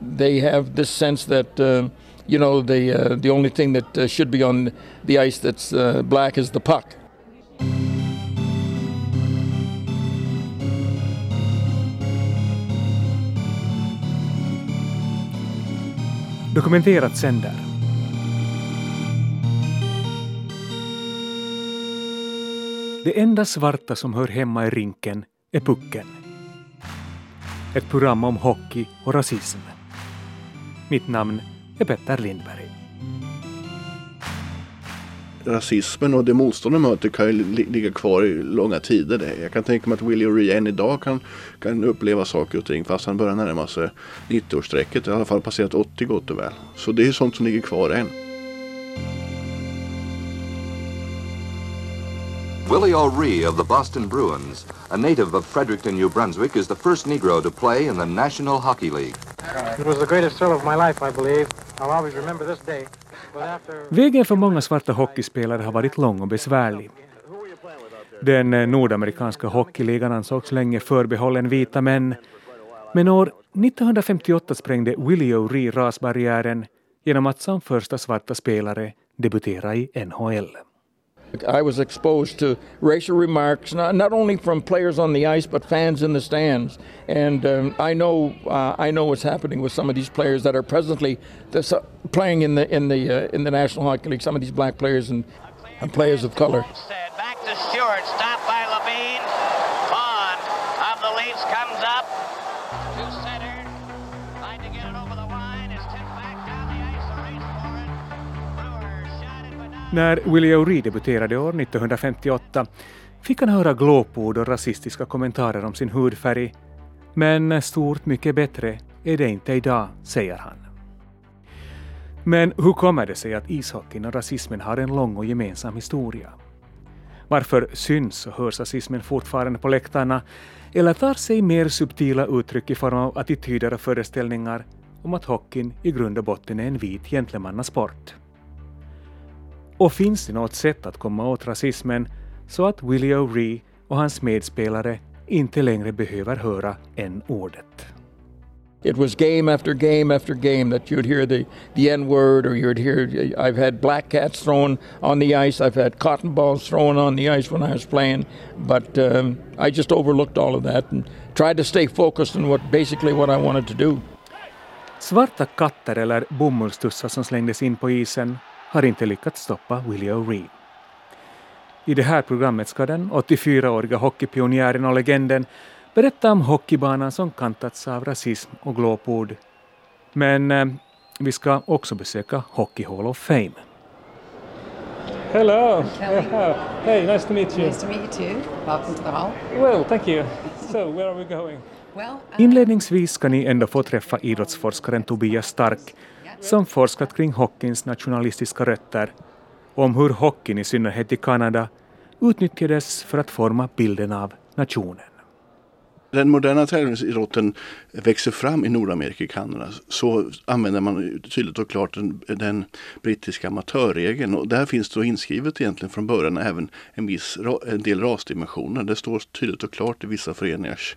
they have this sense that uh, you know the uh, the only thing that uh, should be on the ice that's uh, black is the puck. Dokumenterat sänder. Det enda svarta som hör hemma i rinken är pucken. Ett program om hockey och rasism. Mitt namn är Petter Lindberg. rasismen och det motstånd de möter kan ju ligga kvar i långa tider. Jag kan tänka mig att Willie O'Ree än idag kan, kan uppleva saker och ting fast han börjar närma sig 90-årsstrecket. I alla fall passerat 80 gott och väl. Så det är sånt som ligger kvar än. Willie O'Ree of the Boston Bruins, a native of Fredericton, New Brunswick, is the first Negro to play in the National Hockey League. It was the greatest thrill of my life, I believe. I'll always remember this day. Vägen för många svarta hockeyspelare har varit lång och besvärlig. Den nordamerikanska hockeyligan ansågs länge förbehållen vita män, men år 1958 sprängde Willie O'Ree rasbarriären genom att som första svarta spelare debutera i NHL. I was exposed to racial remarks, not, not only from players on the ice, but fans in the stands. And um, I know uh, I know what's happening with some of these players that are presently this, uh, playing in the in the uh, in the National Hockey League. Some of these black players and, and players of color. Back to Stewart, När Willie O'Ree debuterade år 1958 fick han höra glåpord och rasistiska kommentarer om sin hudfärg. Men stort mycket bättre är det inte idag, säger han. Men hur kommer det sig att ishockeyn och rasismen har en lång och gemensam historia? Varför syns och hörs rasismen fortfarande på läktarna eller tar sig mer subtila uttryck i form av attityder och föreställningar om att hockeyn i grund och botten är en vit gentlemannasport? Och finns det något sätt att komma åt rasismen så att Willie O'Ree och hans medspelare inte längre behöver höra n-ordet? It was game after game after game that you'd hear the, the N word, or you'd hear. I've had black cats thrown on the ice. I've had cotton balls thrown on the ice when I was playing, but um, I just overlooked all of that and tried to stay focused on what basically what I wanted to do. Svarta katter eller bomullstussar som slängdes in på isen har inte lyckats stoppa Willie O'Ree. I det här programmet ska den 84-åriga hockeypionjären och legenden berätta om hockeybanan som kantats av rasism och glåpord. Men eh, vi ska också besöka Hockey Hall of Fame. Hello. Yeah. Hey, nice to meet you. Nice to meet you too. Welcome to the hall. Well, thank you. So, where are we going? Well, uh, Inledningsvis ska ni ändå få träffa idrottsforskaren Tobias Stark som forskat kring hockeyns nationalistiska rötter och om hur hockeyn i synnerhet i Kanada utnyttjades för att forma bilden av nationen den moderna tävlingsidrotten växer fram i Nordamerika och Kanada så använder man tydligt och klart den, den brittiska amatörregeln. Och där finns då inskrivet egentligen från början även en, viss, en del rasdimensioner. Det står tydligt och klart i vissa föreningars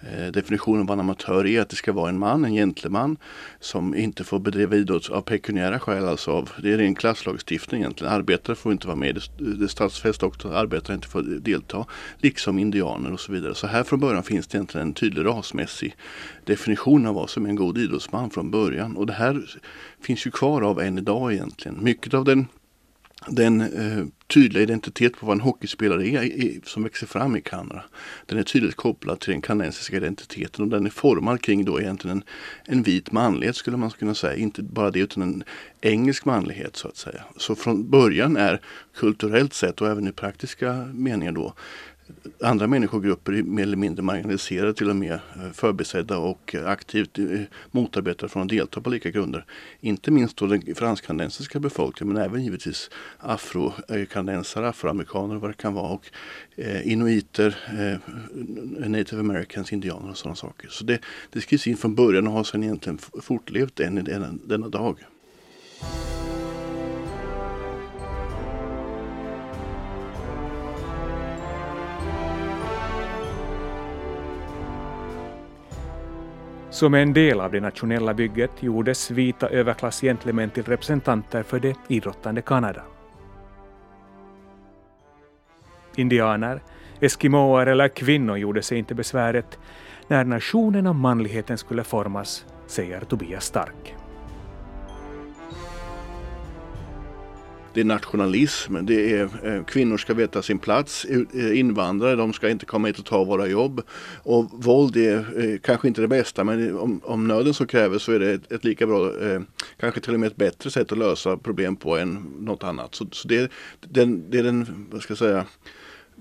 Eh, definitionen av en amatör är. Att det ska vara en man, en gentleman som inte får bedriva idrott av pekuniära skäl. Alltså av, det är en klasslagstiftning egentligen. Arbetare får inte vara med. Det, det stadsfäst också. Arbetare inte får delta. Liksom indianer och så vidare. Så här från början finns det egentligen en tydlig rasmässig definition av vad som är en god idrottsman från början. Och det här finns ju kvar av än idag egentligen. Mycket av den den eh, tydliga identitet på vad en hockeyspelare är, är, som växer fram i Kanada. Den är tydligt kopplad till den kanadensiska identiteten och den är formad kring då egentligen en, en vit manlighet skulle man kunna säga. Inte bara det utan en engelsk manlighet så att säga. Så från början är kulturellt sett och även i praktiska meningar då andra människogrupper är mer eller mindre marginaliserade, till och med eh, förbisedda och eh, aktivt eh, motarbetade från att delta på lika grunder. Inte minst då den fransk-kanadensiska befolkningen men även givetvis afrokanadensare, afroamerikaner och vad det kan vara och inuiter, native americans, indianer och sådana saker. Så det, det skrivs in från början och har sedan egentligen fortlevt än i denna, denna dag. Som en del av det nationella bygget gjordes vita överklassgentlemän till representanter för det idrottande Kanada. Indianer, eskimoer eller kvinnor gjorde sig inte besväret när nationen av manligheten skulle formas, säger Tobias Stark. Det är nationalism, det är eh, kvinnor ska veta sin plats, eh, invandrare de ska inte komma hit och ta våra jobb. Och våld är eh, kanske inte det bästa men om, om nöden så kräver så är det ett, ett lika bra, kanske till och med ett bättre sätt att lösa problem på än något annat. Så, så det, den, det är den, vad ska jag säga,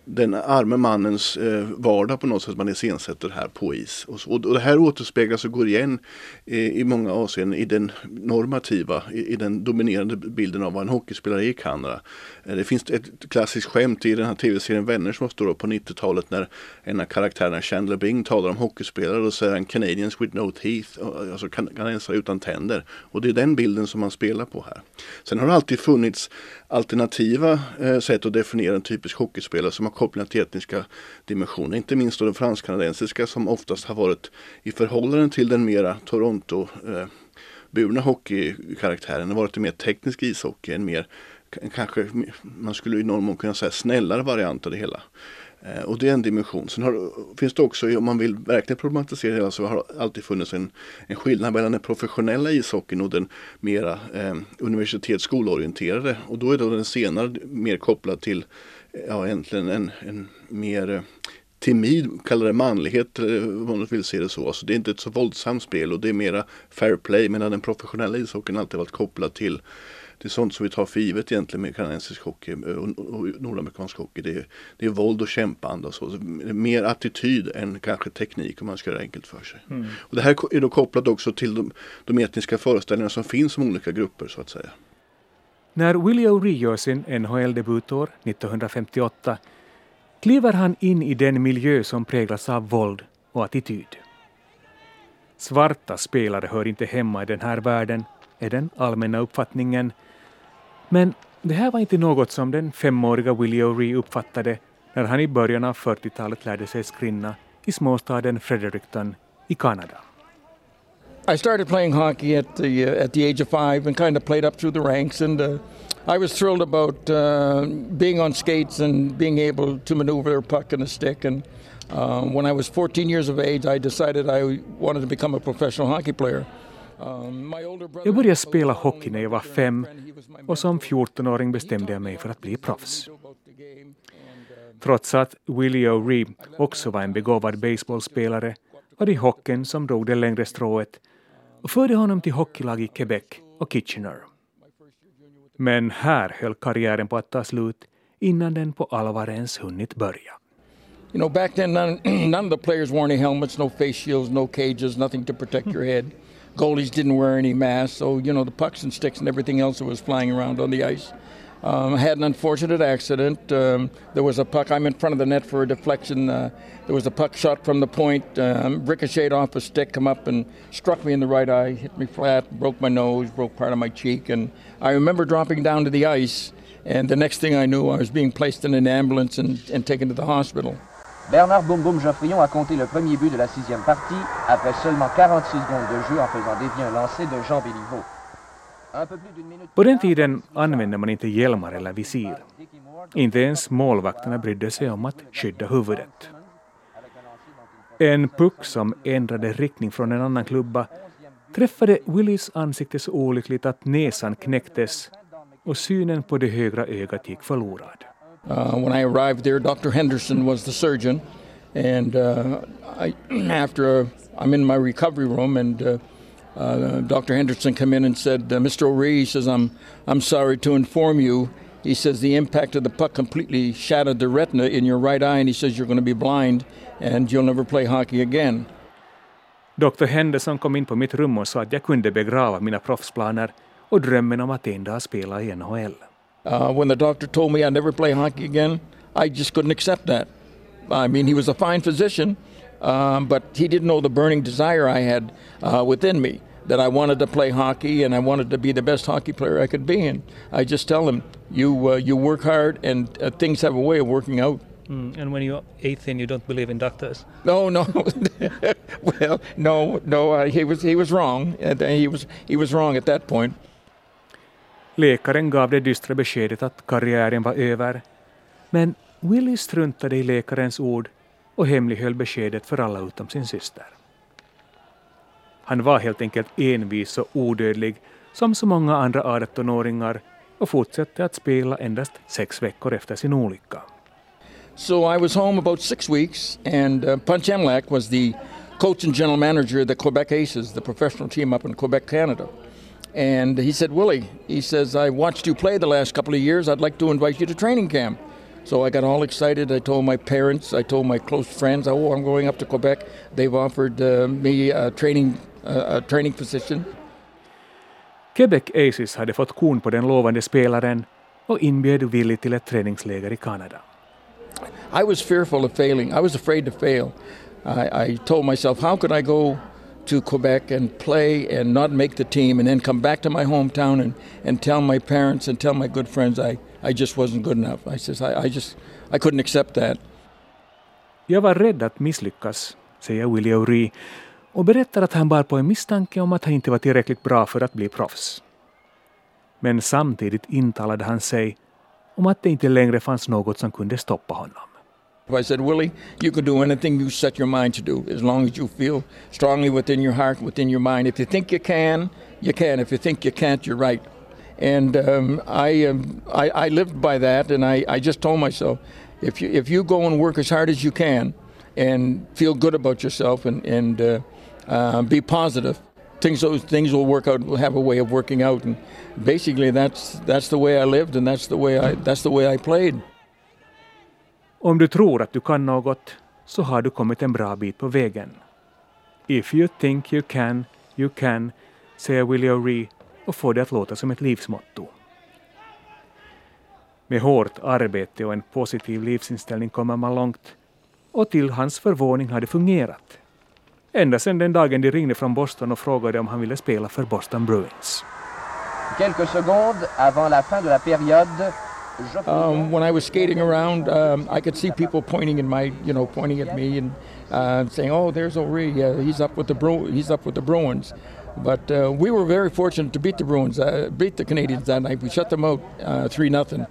den arme mannens eh, vardag på något sätt man iscensätter här på is. Och, så, och det här återspeglas och går igen eh, i många avseenden i den normativa, i, i, den dominerande bilden av vad en hockeyspelare är i Kanada. Eh, det finns ett klassiskt skämt i den här tv-serien Vänner som står upp på 90-talet när en av karaktärerna Chandler Bing talar om hockeyspelare och säger han Canadians with no teeth, alltså kanadensare utan tänder. Och det är den bilden som man spelar på här. Sen har det alltid funnits alternativa eh, sätt att definiera en typisk hockeyspelare som har kopplingar till etniska dimensioner. Inte minst då den fransk-kanadensiska som oftast har varit i förhållande till den mera Toronto eh, burna hockeykaraktären. har varit en mer teknisk ishockey, en mer kanske man skulle i någon mån kunna säga snällare variant av det hela. Eh, och det är en dimension. Sen har, finns det också, om man vill verkligen problematisera det hela, så har det alltid funnits en, en skillnad mellan den professionella ishockeyn och den mera eh, universitetsskolorienterade. Och då är då den senare mer kopplad till, eh, ja egentligen en, en mer eh, timid, kallar det manlighet, om man vill se det så. Alltså det är inte ett så våldsamt spel och det är mera fair play medan den professionella ishockeyn alltid varit kopplad till det är sånt som vi tar för givet egentligen med kanadensisk hockey och, nordamerikansk hockey. Det är, det är våld och kämpande och så. Mer attityd än kanske teknik om man ska göra det enkelt för sig. Mm. Och det här är då kopplat också till de, de etniska föreställningar som finns om olika grupper så att säga. När Willie O'Ree gör sin NHL-debutår 1958 kliver han in i den miljö som präglas av våld och attityd. Svarta spelare hör inte hemma i den här världen, är den allmänna uppfattningen men det här var inte något som den femåriga Willie O'Ree uppfattade när han i början av 40-talet lärde sig skrinna i småstaden Fredericton i Kanada. I started playing hockey at the uh, at the age of five and kind of played up through the ranks and uh, I was thrilled about uh, being on skates and being able to maneuver a puck and a stick and uh, when I was 14 years of age I decided I wanted to become a professional hockey player. Jag började spela hockey när jag var fem och som 14-åring bestämde jag mig för att bli proffs. Trots att Willie O'Ree också var en begåvad baseballspelare var det hockeyn som drog det längre strået och förde honom till hockeylag i Quebec och Kitchener. Men här höll karriären på att ta slut innan den på allvar ens hunnit börja. You know, back then none, none of the players wore any helmets, no face shields, no cages, nothing to protect your head. Goalies didn't wear any masks, so you know the pucks and sticks and everything else that was flying around on the ice. Um, I had an unfortunate accident. Um, there was a puck. I'm in front of the net for a deflection. Uh, there was a puck shot from the point, um, ricocheted off a stick, come up and struck me in the right eye, hit me flat, broke my nose, broke part of my cheek, and I remember dropping down to the ice. And the next thing I knew, I was being placed in an ambulance and, and taken to the hospital. Bernard Boum Geoffrion a compté le premier but de la sixième partie après seulement 46 secondes de jeu en faisant dévier un lancer de Jean Béliveau. På den tiden använde man inte hjälmar eller visir. Inte ens målvakterna brydde sig om att skydda huvudet. En puck som ändrade riktning från en annan klubba träffade Willys ansikte så olyckligt att näsan knäcktes och synen på det högra ögat gick förlorad. Uh, when I arrived there, Dr. Henderson was the surgeon, and uh, I, after uh, I'm in my recovery room, and uh, uh, Dr. Henderson came in and said, "Mr. O'Ree," he says, "I'm I'm sorry to inform you." He says the impact of the puck completely shattered the retina in your right eye, and he says you're going to be blind and you'll never play hockey again. Dr. Henderson kom in på mitt rum och sa att jag kunde begrava mina proffsplaner och drömmen om att en dag spela i NHL. Uh, when the doctor told me I'd never play hockey again, I just couldn't accept that. I mean, he was a fine physician, um, but he didn't know the burning desire I had uh, within me that I wanted to play hockey and I wanted to be the best hockey player I could be. And I just tell him, you uh, you work hard and uh, things have a way of working out. Mm, and when you're 18, you don't believe in doctors. No, no. well, no, no. Uh, he was he was wrong. Uh, he was he was wrong at that point. Läkaren gav det dystra beskedet att karriären var över. Men Willie struntade i läkarens ord och hemlighöll beskedet för alla utom sin syster. Han var helt enkelt envis och odödlig som så många andra 18-åringar och fortsatte att spela endast sex veckor efter sin olycka. So I was home about six weeks, and uh, Punch Emlak was the coach and general manager of the Quebec Aces, the professional team up in Quebec, Canada. And he said, Willie, he says, I watched you play the last couple of years. I'd like to invite you to training camp. So I got all excited. I told my parents, I told my close friends, oh, I'm going up to Quebec. They've offered uh, me a training, uh, a training position. Quebec Aces hade fått kon på den lovande spelaren och inbjöd Willie till ett träningsläger i Kanada. I was fearful of failing. I was afraid to fail. I, I told myself, how could I go to Quebec and play and not make the team and then come back to my hometown and, and tell my parents and tell my good friends I, I just wasn't good enough. I says I, I just I couldn't accept that. Jag var rädd att misslyckas, säger Willie O'Ree och berättar att han bar på en misstanke om att han inte var tillräckligt bra för att bli proffs. Men samtidigt intalade han sig om att det inte längre fanns något som kunde stoppa honom. I said, Willie, you can do anything you set your mind to do as long as you feel strongly within your heart, within your mind. If you think you can, you can. If you think you can't, you're right. And um, I, um, I, I lived by that, and I, I just told myself, if you if you go and work as hard as you can, and feel good about yourself, and and uh, uh, be positive, things those things will work out. Will have a way of working out, and basically that's that's the way I lived, and that's the way I that's the way I played. Om du tror att du kan något så har du kommit en bra bit på vägen. If you think you can, you can, säger Willie O'Ree och får det att låta som ett livsmotto. Med hårt arbete och en positiv livsinställning kommer man långt och till hans förvåning har det fungerat. Ända sedan den dagen de ringde från Boston och frågade om han ville spela för Boston Bruins. Quelques secondes avant la fin de la période, Um, when I was skating around, um, I could see people pointing in my, you know, pointing at me and uh, saying, "Oh, there's O'Ree. Uh, he's up with the Bru- he's up with the Bruins." But uh, we were very fortunate to beat the Bruins, uh, beat the Canadians that night. We shut them out uh, three nothing,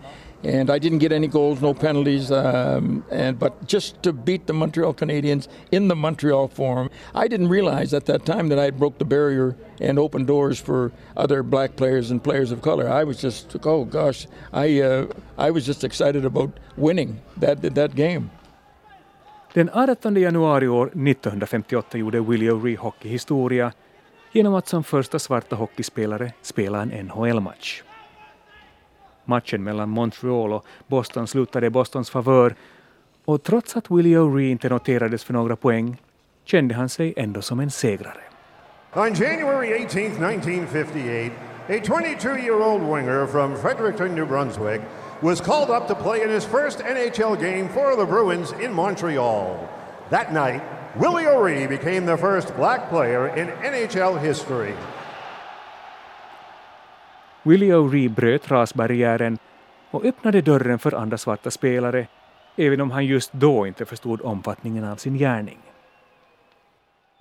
and I didn't get any goals, no penalties, um, and but just to beat the Montreal Canadiens in the Montreal Forum, I didn't realize at that time that I had broke the barrier and opened doors for other black players and players of color. I was just, oh gosh, I uh, I was just excited about winning that that game. Den 18 januari år 1958 gjorde Willie O'Ree hockeyhistoria genom att som första svarta hockeyspelare spela en NHL-match. Matchen mellan Montreal och Boston slutade i Bostons favör och trots att Willie O'Ree inte noterades för några poäng kände han sig ändå som en segrare. On January 18, 1958, a 22-year-old winger from Fredericton, New Brunswick, was called up to play in his first NHL game for the Bruins in Montreal. That night, Willie O'Ree became the first black player in NHL history. Willie O'Ree bröt rasbarriären och öppnade dörren för andra svarta spelare, även om han just då inte förstod omfattningen av sin gärning.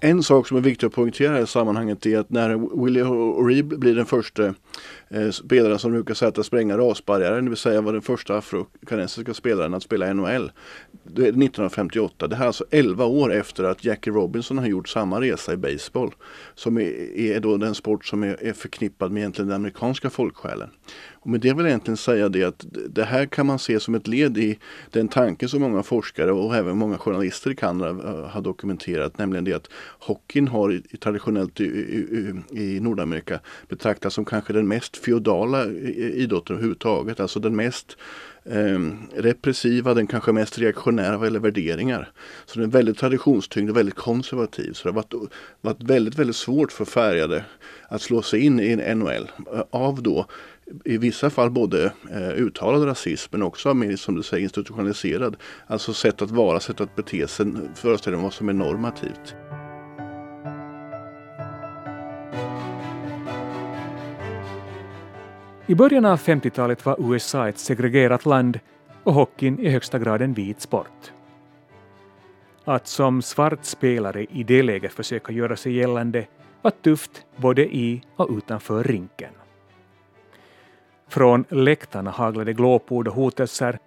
En sak som är viktig att poängtera i sammanhanget är att när Willie O'Ree blir den första eh, spelaren som brukar säga att spränga rasbarriären, det vill säga var den första afrokanesiska spelaren att spela NHL. Det är 1958. Det här är alltså 11 år efter att Jackie Robinson har gjort samma resa i baseball. Som är, är då den sport som är, är förknippad med egentligen den amerikanska folksjälen. Och med det vill jag egentligen säga det att det här kan man se som ett led i den tanke som många forskare och även många journalister i Kanada eh, har dokumenterat, nämligen det att hockeyn har traditionellt i, i, i Nordamerika betraktats som kanske den mest feodala idrotten överhuvudtaget, alltså den mest eh, repressiva, den kanske mest reaktionära vad gäller värderingar. Så den är väldigt traditionstyngd och väldigt konservativ. Så det har varit, varit väldigt, väldigt svårt för färgade att slå sig in i en NHL av då i vissa fall både eh, uttalad rasism men också mer som du säger institutionaliserad. Alltså sätt att vara, sätt att bete sig, föreställa vad som är normativt. I början av 50-talet var USA ett segregerat land och hockeyn i högsta grad en vit sport. Att som svart spelare i det läget försöka göra sig gällande var tufft både i och utanför rinken. Från läktarna haglade glåpord och hotelser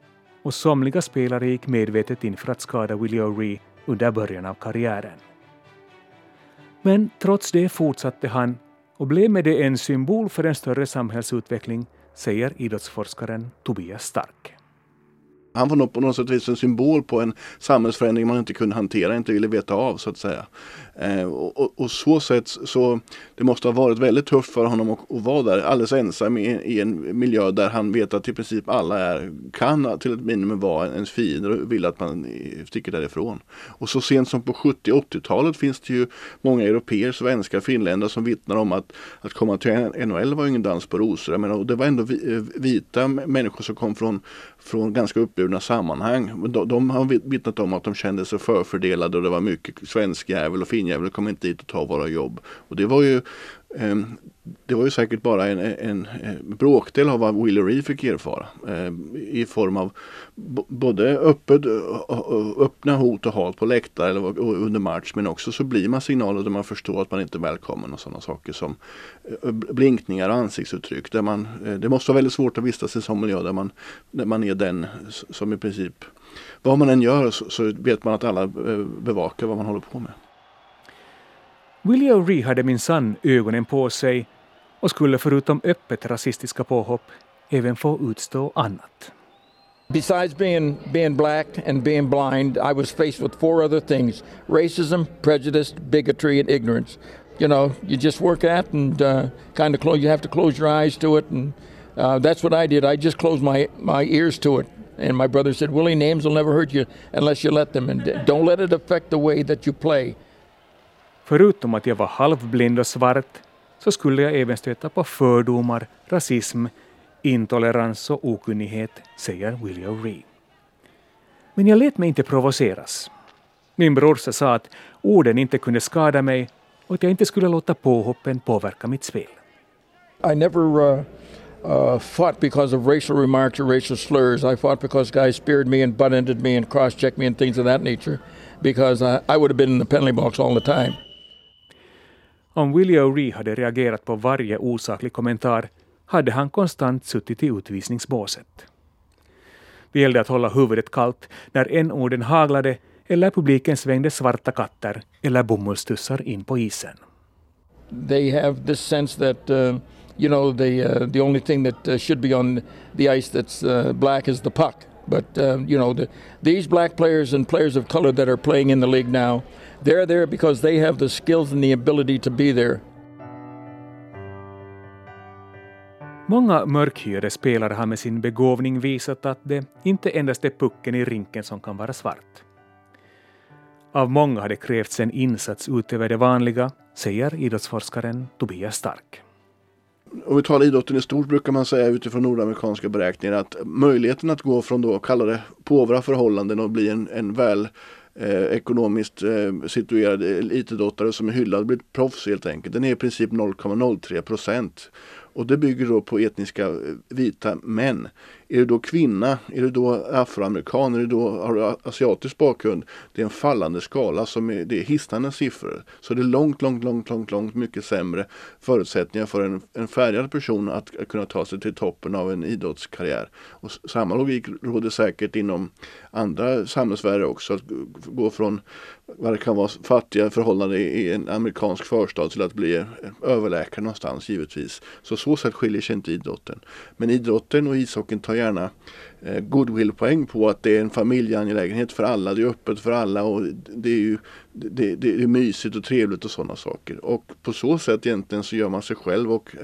och somliga spelare gick medvetet in för att skada Willie O'Ree under början av karriären. Men trots det fortsatte han och blev med det en symbol för en större samhällsutveckling, säger idrottsforskaren Tobias Stark. Han var nog på något sätt en symbol på en samhällsförändring man inte kunde hantera, inte ville veta av så att säga. Eh, och, och, och, så sätt så det måste ha varit väldigt tufft för honom att, att vara där alldeles ensam i, i, en miljö där han vet att i princip alla är, kan till ett minimum vara ens fiender och vill att man sticker därifrån. Och så sent som på 70 80-talet finns det ju många europeer, svenskar, finländare som vittnar om att, att komma till NHL var ingen dans på rosor. menar, och det var ändå eh, vita människor som kom från, från ganska uppburna sammanhang. De, de har vittnat om att de kände sig förfördelade och det var mycket svenskjävel och svinjävel kom inte hit och ta våra jobb. Och det var ju ehm, det var ju säkert bara en, en, en bråkdel av vad Willie Ree fick erfara. Eh, I form av både öppet, öppna hot och hat på läktare eller under match men också så blir man signaler där man förstår att man inte är välkommen och sådana saker som blinkningar och ansiktsuttryck. Där man, eh, det måste vara väldigt svårt att vistas i en sån miljö där man, där man är den som i princip vad man än gör så, så vet man att alla eh, bevakar vad man håller på med. Willie O'Ree hade minsann ögonen på sig och skulle förutom öppet rasistiska påhopp även få utstå annat. Besides being being black and being blind, I was faced with four other things: racism, prejudice, bigotry, and ignorance. You know, you just work at and uh, kind of close. You have to close your eyes to it, and uh, that's what I did. I just closed my my ears to it. And my brother said, Willie, names will never hurt you unless you let them, and don't let it affect the way that you play. Förutom att jag var halvblind och svart så skulle jag även stöta på fördomar, rasism, intolerans och okunnighet, säger William Ree. Men jag lät mig inte provoceras. Min brorsa sa att orden inte kunde skada mig och att jag inte skulle låta påhoppen påverka mitt spel. I never uh, uh, fought because of racial remarks or racial slurs. I fought because guys speared me and butt-ended me and cross-checked me and things of that nature because I, I would have been in the penalty box all the time. Om Willie O'Ree hade reagerat på varje osaklig kommentar hade han konstant suttit i utvisningsbåset. Det gällde att hålla huvudet kallt när en-orden haglade eller publiken svängde svarta katter eller bomullstussar in på isen. They have this sense that uh, you know the uh, the only thing that uh, should be on the ice that's uh, black is the puck. But uh, you know the, these black players and players of color that are playing in the league now, they're there because they have the skills and the ability to be there. Många mörkhyade spelare har med sin begåvning visat att det inte endast är pucken i rinken som kan vara svart. Av många har det krävts en insats utöver det vanliga, säger idrottsforskaren Tobias Stark. Om vi talar idrotten i stort brukar man säga utifrån nordamerikanska beräkningar att möjligheten att gå från då, kalla det påvra förhållanden och bli en, en väl eh, ekonomiskt eh, situerad elitidrottare som är hyllad, blir proffs helt enkelt. Den är i princip 0,03 procent. Och det bygger då på etniska eh, vita män. Är du då kvinna, är du då afroamerikan, är du då, har du asiatisk bakgrund. Det är en fallande skala som är, det är hisnande siffror. Så det är långt, långt, långt, långt, långt mycket sämre förutsättningar för en, en färgad person att, att kunna ta sig till toppen av en idrottskarriär. Och samma logik råder säkert inom andra samhällssfärer också. Att gå från vad det kan vara fattiga förhållanden i en amerikansk förstad till att bli eh, överläkare någonstans givetvis. Så så sätt skiljer sig inte idrotten. Men idrotten och ishockeyn tar gärna eh, goodwillpoäng på att det är en familjeangelägenhet för alla. Det är öppet för alla och det är ju det, det är mysigt och trevligt och sådana saker. Och på så sätt egentligen så gör man sig själv och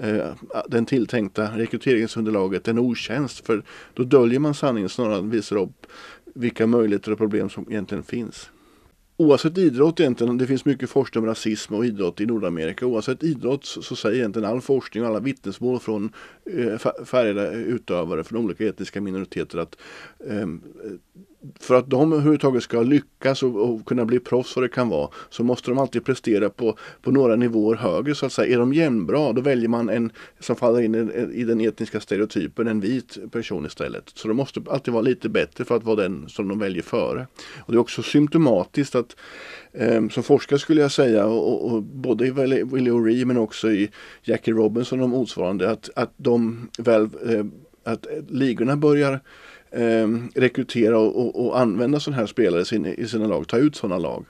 eh, den tilltänkta rekryteringsunderlaget en otjänst. För då döljer man sanningen snarare än visar upp vilka möjligheter och problem som egentligen finns oavsett idrott egentligen, det finns mycket forskning om rasism och idrott i Nordamerika. Oavsett idrott så, så säger egentligen all forskning och alla vittnesmål från eh, färgade utövare från olika etniska minoriteter att eh, för att de överhuvudtaget ska lyckas och, och, kunna bli proffs vad det kan vara så måste de alltid prestera på, på några nivåer högre så att säga. Är de jämnbra då väljer man en som faller in i, i den etniska stereotypen, en vit person istället. Så de måste alltid vara lite bättre för att vara den som de väljer före. Och Det är också symptomatiskt att eh, som forskare skulle jag säga och, och både i Willie O'Ree men också i Jackie Robinson och motsvarande att, att de väl eh, att eh, ligorna börjar eh, rekrytera och, och, och, använda sådana här spelare i sina, i sina lag, ta ut sådana lag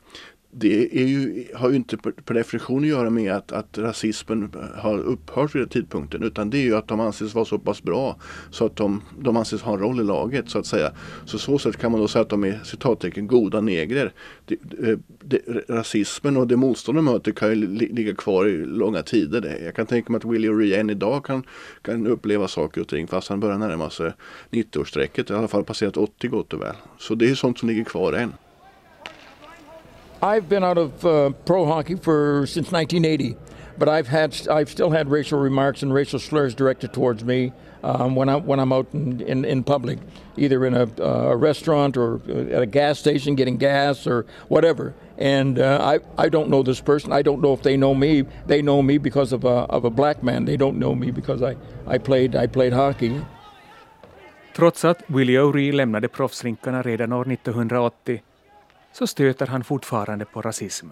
det är ju, har ju inte per definition att göra med att, att rasismen har upphört vid den tidpunkten utan det är ju att de anses vara så pass bra så att de, de anses ha en roll i laget så att säga. Så så sätt kan man då säga att de är citattecken goda negrer. Det, eh, det, rasismen och det motstånd de möter kan ju ligga kvar i långa tider. Jag kan tänka mig att Willie O'Ree än idag kan, kan uppleva saker och ting fast han börjar närma sig 90-årsstrecket. I alla fall passerat 80 gott och väl. Så det är sånt som ligger kvar än. I've been out of uh, pro hockey for since 1980, but I've had I've still had racial remarks and racial slurs directed towards me um, when I when I'm out in, in, in public, either in a, uh, a, restaurant or uh, at a gas station getting gas or whatever. And uh, I I don't know this person. I don't know if they know me. They know me because of a of a black man. They don't know me because I I played I played hockey. Trots att Willie O'Ree lämnade proffsrinkarna redan år 1980 så stöter han fortfarande på rasism.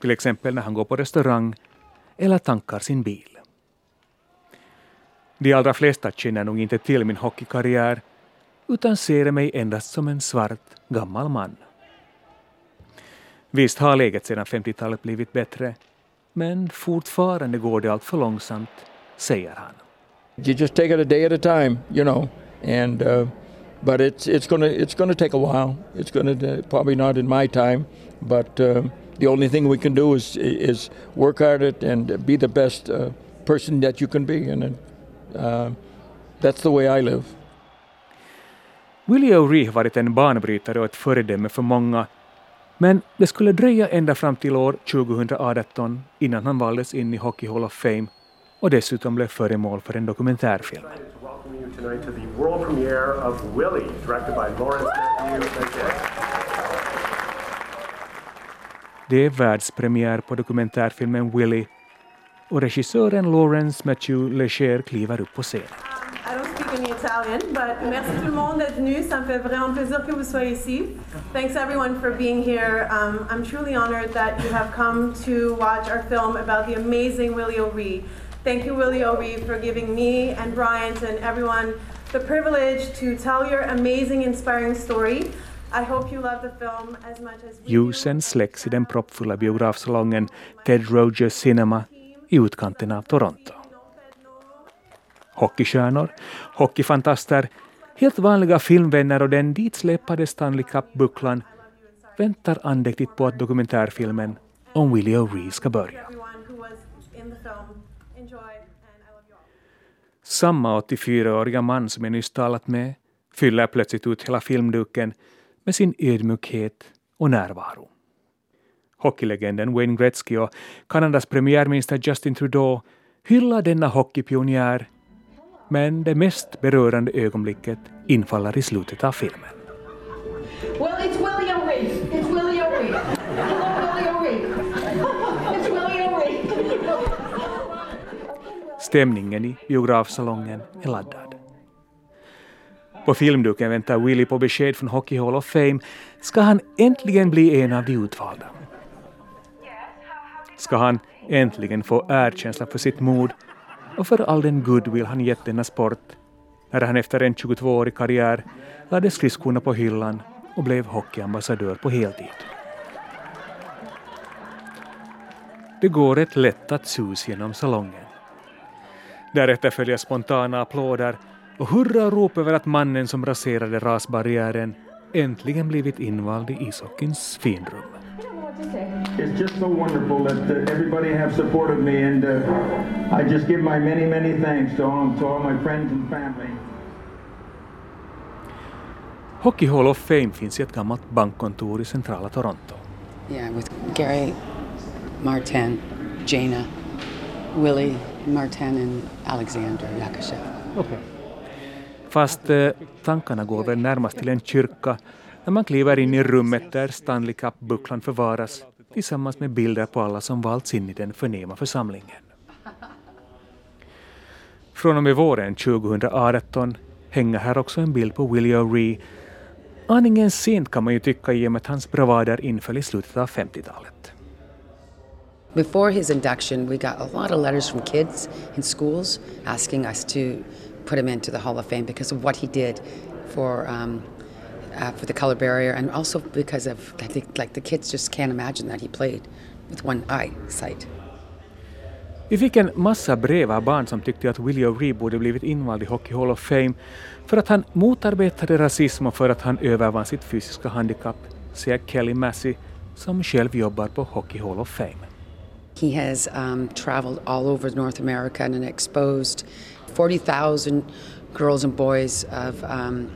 Till exempel när han går på restaurang eller tankar sin bil. De allra flesta känner nog inte till min hockeykarriär utan ser mig endast som en svart gammal man. Visst har läget sedan 50-talet blivit bättre, men fortfarande går det allt för långsamt, säger han. You just take it a day at a time, you know, and uh, but it's it's gonna it's gonna take a while. It's gonna uh, probably not in my time, but uh, the only thing we can do is is work at it and be the best uh, person that you can be, and uh, that's the way I live. Willie O'Ree har varit en banbrytare och ett föredöme för många, men det skulle dröja ända fram till år 2018 innan han valdes in i Hockey Hall of Fame och dessutom blev föremål för en dokumentärfilm. Tonight to the world premiere of Willie, directed by Lawrence Matthew Det är världspremiär på dokumentärfilmen Willie och regissören Lawrence Mathieu Leger kliver upp på scenen. I don't speak any Italian, but merci tout le monde d'être venu. Ça me fait vraiment plaisir que vous soyez ici. Thanks everyone for being here. Um, I'm truly honored that you have come to watch our film about the amazing Willie O'Ree. Thank you, Willie O'Ree, for giving me and Bryant and everyone the privilege to tell your amazing, inspiring story. I hope you love the film as much as we Ljusen släcks i den proppfulla biografsalongen Ted Rogers Cinema i utkanten av Toronto. Hockeystjärnor, hockeyfantaster, helt vanliga filmvänner och den ditsläpade Stanley Cup-bucklan väntar andäktigt på att dokumentärfilmen om Willie O'Ree ska börja. Samma 84-åriga man som jag nyss talat med fyller plötsligt ut hela filmduken med sin ödmjukhet och närvaro. Hockeylegenden Wayne Gretzky och Kanadas premiärminister Justin Trudeau hyllar denna hockeypionjär men det mest berörande ögonblicket infaller i slutet av filmen. Stämningen i biografsalongen är laddad. På filmduken väntar Willy på besked från Hockey Hall of Fame. Ska han äntligen bli en av de utvalda? Ska han äntligen få erkänsla för sitt mod och för all den goodwill han gett denna sport när han efter en 22-årig karriär lade skridskorna på hyllan och blev hockeyambassadör på heltid. Det går ett lättat sus genom salongen. Därefter följer spontana applåder och hurrarop över att mannen som raserade rasbarriären äntligen blivit invald i ishockeyns finrum. It's just so wonderful that uh, everybody have supported me and uh, I just give my many, many thanks to all, to all my friends and family. Hockey Hall of Fame finns i ett gammalt bankkontor i centrala Toronto. Yeah, with Gary, Martin, Jana, Willie, Martin och Alexander Yakashev. Okay. Fast eh, tankarna går väl närmast till en kyrka när man kliver in i rummet där Stanley Cup-bucklan förvaras tillsammans med bilder på alla som valts in i den förnäma församlingen. Från och med våren 2018 hänger här också en bild på Willie O'Ree. Aningen sent kan man ju tycka i och med att hans bravader inföll i slutet av 50-talet. Before his induction, we got a lot of letters from kids in schools asking us to put him into the Hall of Fame because of what he did for um, uh, for the color barrier, and also because of I think like the kids just can't imagine that he played with one eye sight. Vi fick en massa brev av barn som tyckte att Willie O'Ree borde blivit invald i Hockey Hall of Fame för att han motarbetade rasism och för att han övervann sitt fysiska handikapp, säger Kelly Massey som själv jobbar på Hockey Hall of Fame. He has um, traveled all over North America and exposed 40,000 girls and boys of um,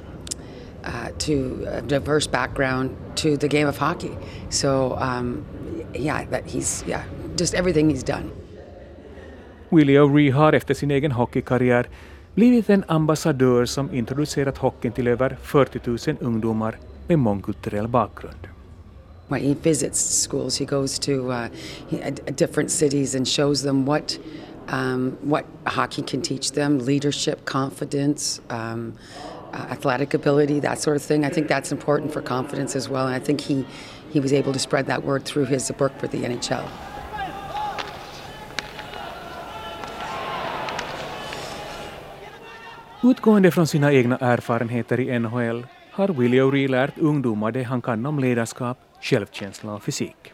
uh, to a diverse background to the game of hockey. So um, yeah, that he's yeah, just everything he's done. Willie O'Ree har efter sin egen hockeykarriär blivit en ambassadör som introducerat hockeyn till över 40 000 ungdomar med mångkulturell bakgrund. When he visits schools, he goes to uh, different cities and shows them what um, what hockey can teach them: leadership, confidence, um, uh, athletic ability, that sort of thing. I think that's important for confidence as well, and I think he he was able to spread that word through his work for the NHL. Utgående från sina egna erfarenheter i NHL har Willie O'Ree lärt ungdomar det han kan om ledarskap, självkänsla och fysik.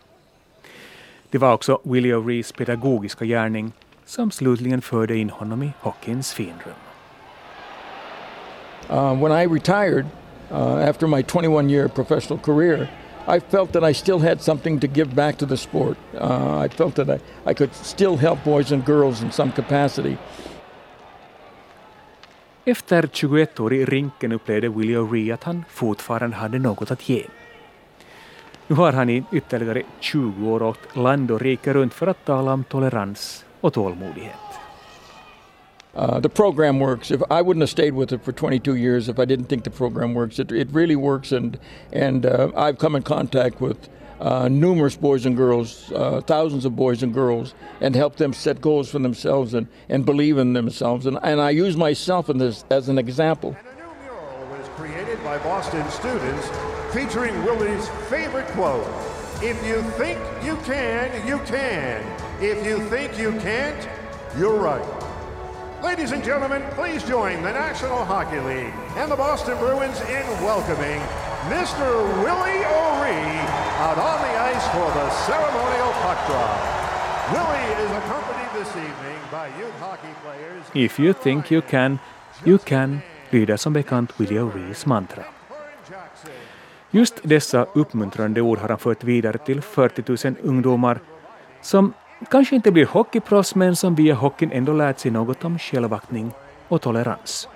Det var också Willie O'Rees pedagogiska gärning som slutligen förde in honom i hockeyns finrum. Uh, when I retired uh, after my 21 year professional career, I felt that I still had something to give back to the sport. Uh, I felt that I, I could still help boys and girls in some capacity. Efter 21 år i rinken upplevde Willie O'Ree att han fortfarande hade något att ge. Nu har han i ytterligare 20 år åkt land och rike runt för att tala om tolerans och tålmodighet. Uh, the program works. If I wouldn't have stayed with it for 22 years if I didn't think the program works, it, it really works. And and uh, I've come in contact with uh, numerous boys and girls, uh, thousands of boys and girls, and helped them set goals for themselves and, and believe in themselves. And, and I use myself in this as an example. was created by Boston students featuring Willie's favorite quote If you think you can, you can. If you think you can't, you're right. Ladies and gentlemen, please join the National Hockey League and the Boston Bruins in welcoming Mr. Willie O'Ree out on the ice for the ceremonial puck drop. Willie is accompanied this evening by youth hockey players. If you think you can, you can, lyder som bekant Willie O'Rees mantra. Just dessa uppmuntrande ord har han fört vidare till 40 000 ungdomar som kanske inte blir hockeyproffs men som via hockeyn ändå lärt sig något om självaktning och tolerans.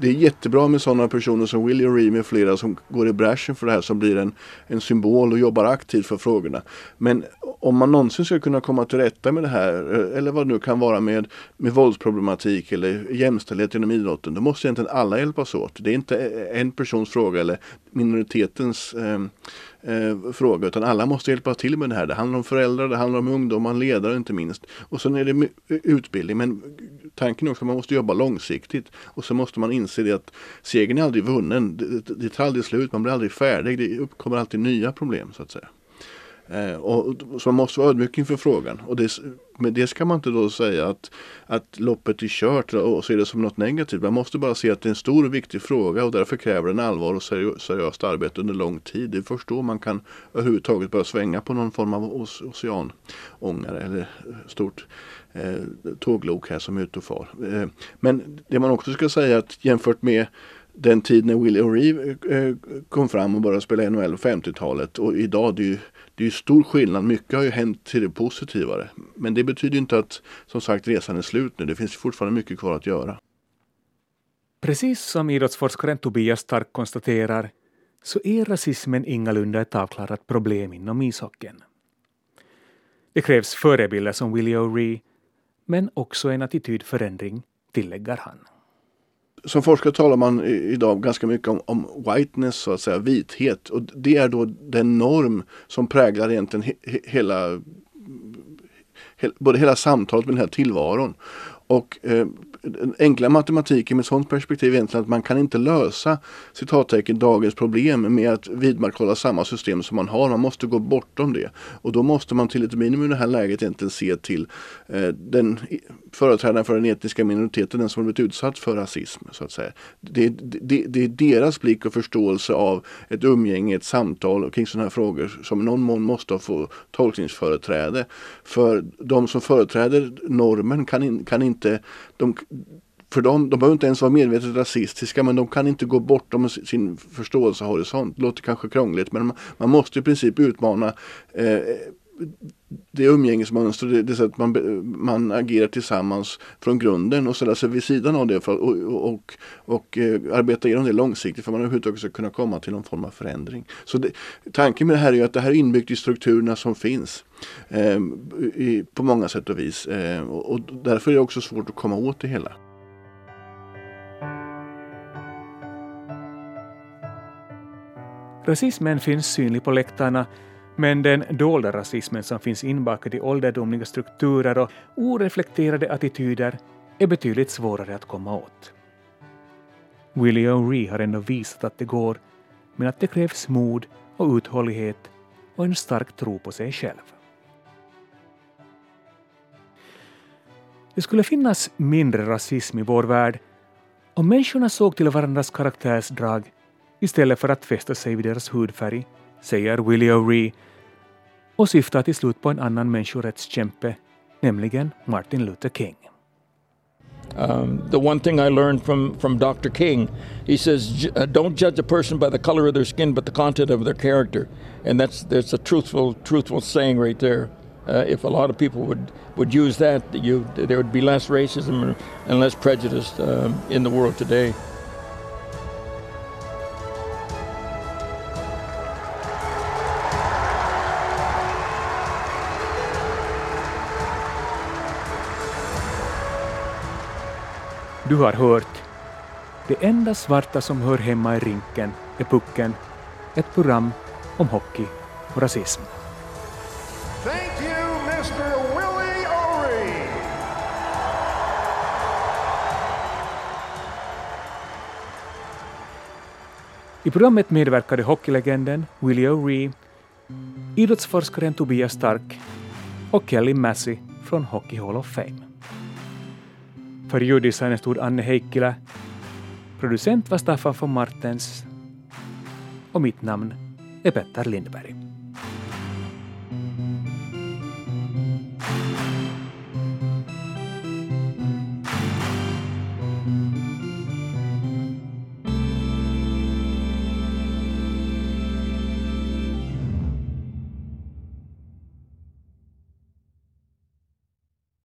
Det är jättebra med sådana personer som William Ream med flera som går i bräschen för det här som blir en, en symbol och jobbar aktivt för frågorna. Men om man någonsin ska kunna komma till rätta med det här eh, eller vad det nu kan vara med, med våldsproblematik eller jämställdhet inom idrotten. Då måste egentligen alla hjälpas åt. Det är inte eh, en persons fråga eller minoritetens eh, eh, fråga utan alla måste hjälpa till med det här. Det handlar om föräldrar, det handlar om ungdomar, ledare inte minst. Och sen är det utbildning men tanken är också att man måste jobba långsiktigt och så måste man inse det att segern är aldrig vunnen. Det, det tar aldrig slut, man blir aldrig färdig. Det uppkommer alltid nya problem så att säga. Eh, och, så man måste vara ödmjuk inför frågan. Och det, men det ska man inte då säga att, att loppet är kört och se det som något negativt. Man måste bara se att det är en stor och viktig fråga och därför kräver den allvar och seriöst arbete under lång tid. Det är först då man kan överhuvudtaget börja svänga på någon form av oceanångare eller eh, stort eh, tåglok här som är ute och far. Eh, men det man också ska säga att jämfört med den tid när Willie O'Ree eh, eh, kom fram och började spela NHL på 50-talet och idag det är ju det är ju stor skillnad. Mycket har ju hänt till det positivare. Men det betyder inte att som sagt resan är slut nu. Det finns fortfarande mycket kvar att göra. Precis som idrottsforskaren Tobias Stark konstaterar så är rasismen ingalunda ett avklarat problem inom ishockeyn. Det krävs förebilder som Willie O'Ree men också en attitydförändring, tillägger han som forskare talar man idag ganska mycket om, om whiteness, så att säga, vithet. Och det är då den norm som präglar egentligen he, hela, he, både hela samtalet med den här tillvaron. Och eh, den enkla matematiken med ett sådant perspektiv är egentligen att man kan inte lösa citattecken dagens problem med att vidmakthålla samma system som man har. Man måste gå bortom det. Och då måste man till ett minimum i det här läget egentligen se till eh, den företrädaren för den etniska minoriteten, den som har blivit utsatt för rasism. så att säga. Det, det, det är deras blick och förståelse av ett umgänge, ett samtal kring sådana här frågor som i någon mån måste få tolkningsföreträde. För de som företräder normen kan, in, kan inte de, för de, de behöver inte ens vara medvetet rasistiska men de kan inte gå bortom sin förståelsehorisont. Det låter kanske krångligt men man, man måste i princip utmana eh, det umgängesmönster, det, det sätt man, man agerar tillsammans från grunden och ställa sig vid sidan av det för, och, och, och, och eh, arbeta igenom det långsiktigt för att man överhuvudtaget ska kunna komma till någon form av förändring. Så det, tanken med det här är att det här är inbyggt i strukturerna som finns eh, i, på många sätt och vis eh, och, och därför är det också svårt att komma åt det hela. Rasismen finns synlig på läktarna men den dolda rasismen som finns inbakad i ålderdomliga strukturer och oreflekterade attityder är betydligt svårare att komma åt. Willie O'Ree har ändå visat att det går, men att det krävs mod och uthållighet och en stark tro på sig själv. Det skulle finnas mindre rasism i vår värld om människorna såg till varandras karaktärsdrag istället för att fästa sig vid deras hudfärg, säger Willie O'Ree och syftar till slut på en annan människorättskämpe, nämligen Martin Luther King. Um, the one thing I learned from, from Dr. King, he says, uh, don't judge a person by the color of their skin, but the content of their character. And that's, that's a truthful, truthful saying right there. Uh, if a lot of people would, would use that, you, there would be less racism and less prejudice um, in the world today. Du har hört Det enda svarta som hör hemma i rinken är pucken, ett program om hockey och rasism. Thank you, Mr. Willie O'Ree. I programmet medverkade hockeylegenden Willie O'Ree, idrottsforskaren Tobias Stark och Kelly Massey från Hockey Hall of Fame. För ljuddesignen stod Anne Heikkilä. Producent var Staffan von Martens. Och mitt namn är Petter Lindberg.